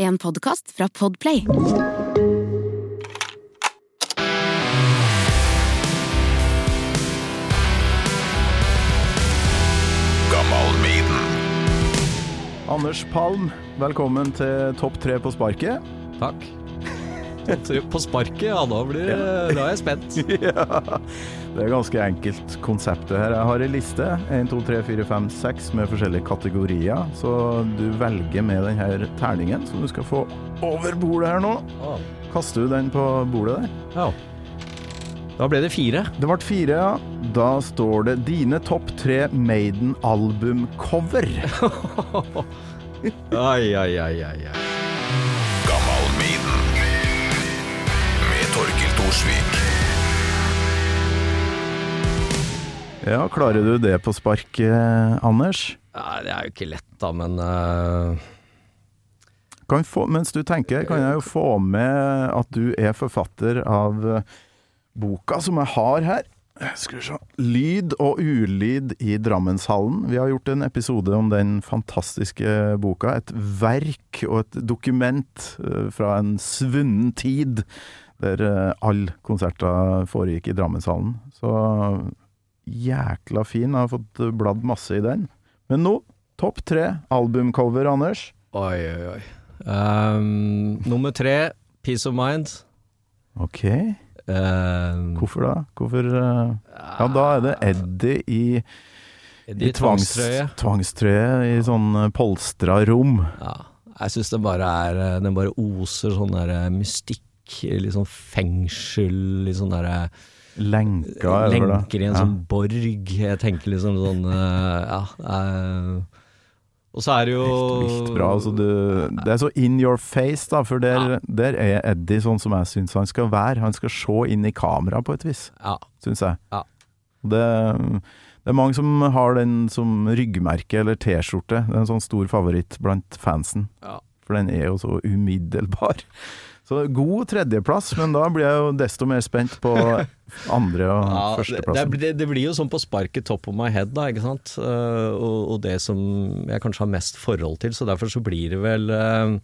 En podkast fra Podplay. Anders Palm, velkommen til Topp tre på sparket. Takk. På sparket, ja. Da, blir, da er jeg spent. ja, det er ganske enkelt konseptet her. Jeg har ei liste, 1, 2, 3, 4, 5, 6 med forskjellige kategorier. Så du velger med denne terningen som du skal få over bordet her nå. Kaster du den på bordet der? Ja. Da ble det fire. Det ble fire, ja. Da står det 'Dine topp tre Maiden-albumcover'. Ai, ai, ai, ai, ai. Thorsvik. Ja, klarer du det på spark, eh, Anders? Ja, det er jo ikke lett, da, men eh, Kan få, mens du tenker, kan jeg jo få med at du er forfatter av eh, boka som jeg har her. Skal vi se. 'Lyd og ulyd i Drammenshallen'. Vi har gjort en episode om den fantastiske boka. Et verk og et dokument eh, fra en svunnen tid, der eh, alle konserter foregikk i Drammenshallen. Så jækla fin. Jeg har fått bladd masse i den. Men nå, topp tre albumcover, Anders. Oi, oi, oi. Um, nummer tre, Peace of Mind. Ok. Um, Hvorfor da? Hvorfor uh, Ja, da er det Eddie i, I tvangs, tvangstrøye. tvangstrøye i sånn eh, polstra rom. Ja. Jeg syns det bare er eh, Den bare oser sånn der mystikk, litt sånn fengsel, litt sånn derre det. Lenker i en Ja. sånn borg. Jeg tenker liksom sånn eh, Ja. eh, og så er det jo Vilt bra. Altså du, det er så in your face, da, for der, der er Eddie sånn som jeg syns han skal være. Han skal se inn i kamera på et vis, Ja. syns jeg. Ja. Det, det er mange som har den som ryggmerke eller T-skjorte. Det er en sånn stor favoritt blant fansen. Ja. For den er jo så umiddelbar. Så god tredjeplass, men da blir jeg jo desto mer spent på andre- og Ja, førsteplassen. det, det blir jo sånn på sparket top of my head, da, ikke sant. Eh, og, og det som jeg kanskje har mest forhold til, så derfor så blir det vel eh,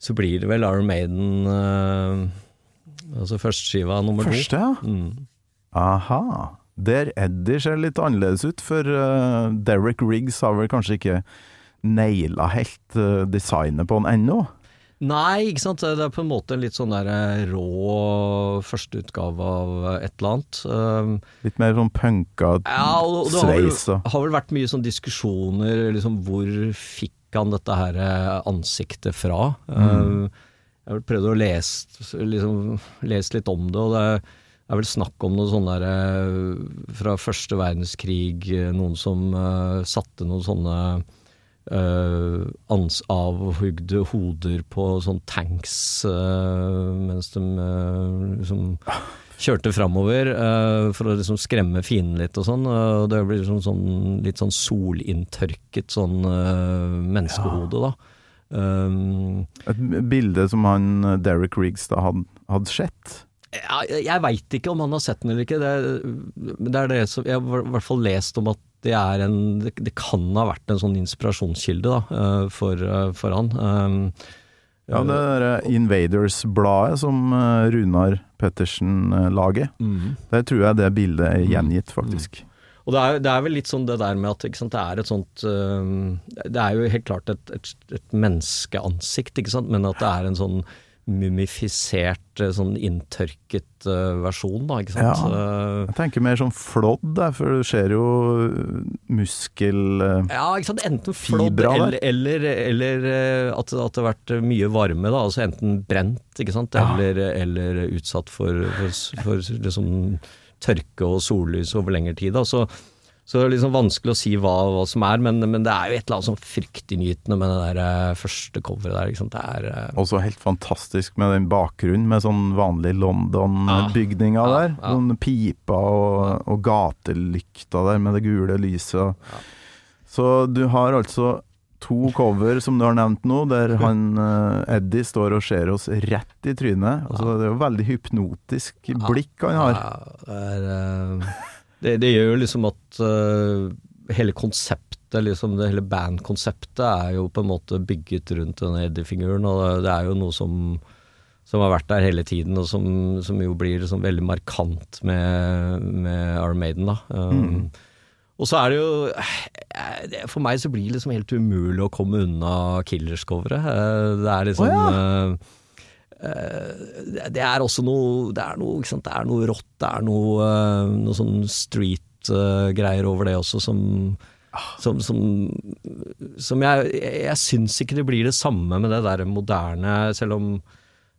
Så blir det vel Iron Maiden eh, Altså førsteskiva nummer to. Første, ja. Mm. Aha. Der Eddie ser litt annerledes ut, for Derek Riggs har vel kanskje ikke naila helt designet på han ennå. Nei, ikke sant. Det er på en måte en litt sånn der eh, rå førsteutgave av et eller annet. Um, Litt mer sånn punka Ja, og det har sveis og har vel vært mye sånn diskusjoner, liksom hvor fikk han dette her eh, ansiktet fra? Mm. Eh, jeg har prøvd å lese, liksom, lese litt om det, og det er vel snakk om noe sånn der eh, fra første verdenskrig, noen som uh, satte noen sånne uh, ans avhugde hoder på sånn tanks uh, mens de uh, liksom kjørte framover eh, for å liksom skremme fienden litt og sånn. eh, og det blir liksom sånn, litt sånn solinntørket sånn eh, menneskehode, da. Um, Et bilde som han eh, Derek Riggs da hadde, hadde sett. Jeg jeg veit ikke om han har sett den eller ikke. Det, det er det som Jeg har i hvert fall lest om at det er en Det, kan ha vært en sånn inspirasjonskilde da, eh, for, eh, for han. Um, Ja, det der eh, Invaders-bladet som eh, Runar Pettersen lager. mm. Der tror jeg det bildet er gjengitt, faktisk. Og det er, det er vel litt sånn det der med at sant, det er et sånt Det er jo helt klart et, et, et menneskeansikt, ikke sant, men at det er en sånn mumifisert, eh, sånn inntørket øh, versjon, da, ikke sant. Ja. Jeg tenker mer sånn flådd, for du ser jo muskel... eh, Ja, ikke sant. Enten flådd eller, eller, eller eh, at, at det har vært mye varme, da. Altså enten brent, ikke sant, Ja. eller, eller utsatt for, for, for liksom tørke og sollys over lengre tid. Da. Så, så det er liksom vanskelig å si hva, hva som er, men, men det er jo et eller annet sånn fryktinngytende med det der eh, første coveret der. Ikke sant? Det er uh... Også helt fantastisk med den bakgrunnen, med sånn vanlig London-bygninga Ja, der. ja. Noen piper og, og gatelykta der med det gule lyset. Så du har altså to cover som du har nevnt nå, der han uh, Eddie står og ser oss rett i trynet. Altså, det er jo veldig hypnotisk blikk han har. Ja, det, er, eh, det, det gjør jo liksom at uh, hele konseptet liksom det hele bandkonseptet, er jo på en måte bygget rundt denne Eddie-figuren, og det er jo noe som, som har vært der hele tiden, og som, som jo blir liksom veldig markant med, med Armaden. Da. Um, Og så er det jo eh, For meg så blir det liksom helt umulig å komme unna Killers-coveret. Eh, Det er liksom oh, ja. Det- Det er også noe Det er noe? Det er noe rått, det er noe, eh, noe sånn street-greier over det også som som, som, som jeg, jeg, syns ikke det blir det samme med det der moderne, selv om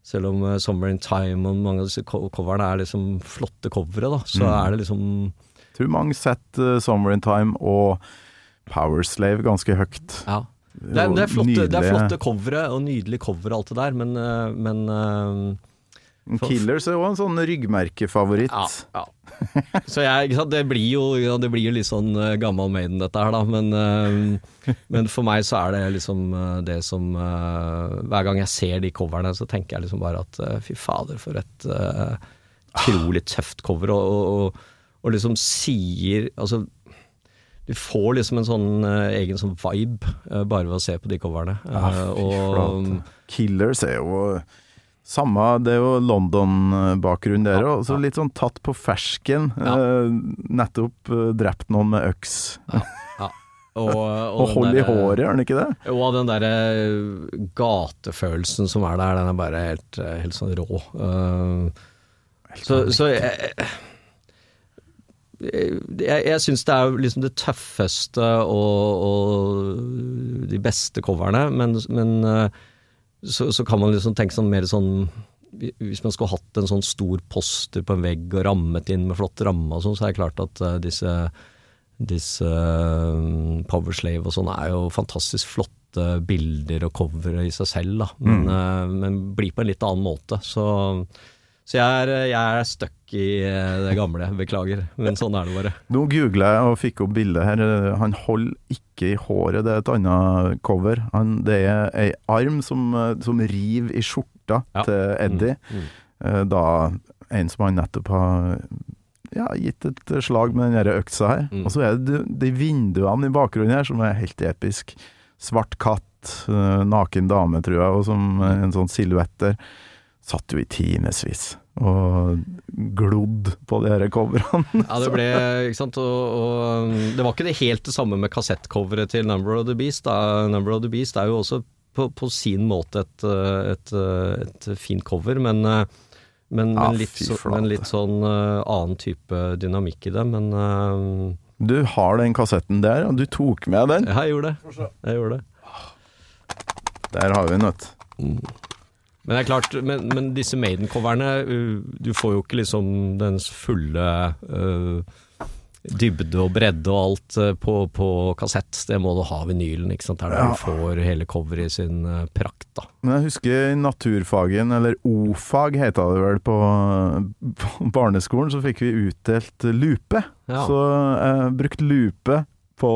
selv om eh, 'Summer in Time' og mange av disse co- coverne er liksom flotte covere, da, så er det liksom Tror mange setter 'Summer in Time' og 'Power Slave' ganske høyt. Ja. Det er, det, er flotte, det er flotte covere og nydelig cover og alt det der, men, eh, men eh, Killers er jo en sånn ryggmerkefavoritt. ja, ja. Så jeg, det blir jo Det blir jo litt sånn eh, gammal Maiden dette her, da. Men, men for meg så er det liksom det som Hver gang jeg ser de coverne, så tenker jeg liksom bare at fy fader, for et uh, tøft cover. Og, og, og, og liksom sier Altså du får liksom en sånn uh, egen sånn vibe uh, bare ved å se på de coverne. Ja, fy og. Killers er jo samme, det er jo London-bakgrunn der òg. Så litt sånn tatt på fersken. Ja. Nettopp drept noen med øks. ja. Og, og, Og hold i håret, gjør han ikke det? Og den derre gatefølelsen som er der, den er bare helt, helt sånn rå. Så så jeg, jeg, jeg syns det er liksom det tøffeste og, og de beste coverne, men, men eh, så, så kan man liksom tenke sånn mer sånn Hvis man skulle hatt en sånn stor poster på en vegg og rammet inn med flott ramme og sånn, så er det klart at eh, disse disse uh, Power Slave og sånn er jo fantastisk flotte bilder og covere i seg selv, da. Men, mm. men blir på en litt annen måte. Så, så jeg er, jeg er stuck i eh, det gamle, beklager. Men sånn er det bare. Nå googla jeg og fikk opp bildet her. Han holder ikke i håret, det er et annet cover. Han, det er ei arm som, eh, som river i skjorta Ja. til Eddie. Mm. Mm. Da en som han nettopp har ja, gitt et slag med den der øksa her. Mm. Og så er det de, vinduene i bakgrunnen her som er helt episk. Svart katt, eh, naken dame, tror jeg, og som eh, en sånn silhuett der. Satt jo i timevis og glodd på de her coverne. Ja, det ble, ikke sant, og, og um, det var ikke det helt det samme med kassettcoveret til Number of the Beast. Da. Number of the Beast er jo også på, på sin måte et, et, et, uh, et fint cover, men, uh, men, Ja, men, litt, så, men litt sånn uh, annen type dynamikk i det. Men uh, Du har den kassetten der, og du tok med den. ja, jeg gjorde det. Jeg gjorde det. Der har vi den, vet du. Men det er klart, men, men disse Maiden-coverne, uh, du får jo ikke liksom den fulle uh, dybde og bredde og alt uh, på, på kassett. Det må du ha vinylen, ikke sant. Der Ja. du får hele coveret i sin uh, prakt, da. Men jeg husker naturfagen, eller O-fag heta det vel, på, barneskolen, så fikk vi utdelt lupe. Ja. Så jeg brukte lupe på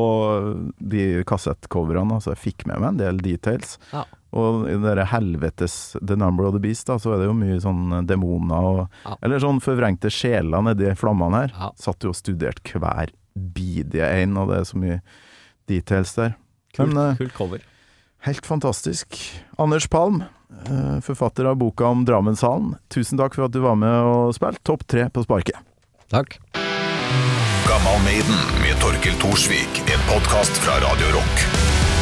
de kassettcoverne, altså jeg fikk med meg en del details. Ja. Og i det der helvetes The Number of the Beast, da, så er det jo mye sånn demoner og Ja. Eller sånn forvrengte sjeler nedi flammene her. Ja. Satt jo og studerte hver bidige en, og det er så mye details der. Kult, Men, eh, kult cover. Helt fantastisk. Anders Palm, eh, forfatter av boka om Drammenshallen. Tusen takk for at du var med og spilte. Topp tre på sparket. Takk. Gammal Maiden med Torkel Thorsvik. En podkast fra Radio Rock.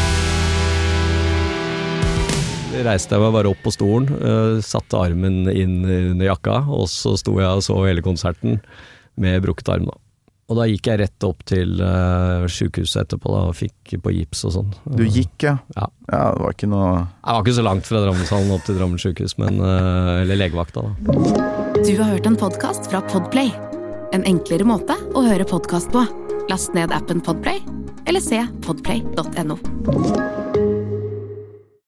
Reiste jeg meg bare opp på stolen, eh, satte armen inn under jakka, og så sto jeg og så hele konserten med brukket arm. da. Og da gikk jeg rett opp til uh, sjukehuset etterpå da, og fikk på gips og sånn. Du gikk, ja? Ja. Ja, det var ikke noe Jeg var ikke så langt fra Drammenshallen opp til Drammen sykehus, men, eh, eller legevakta, da. Du har hørt en podkast fra Podplay. En enklere måte å høre podkast på. Last ned appen Podplay, eller se podplay.no.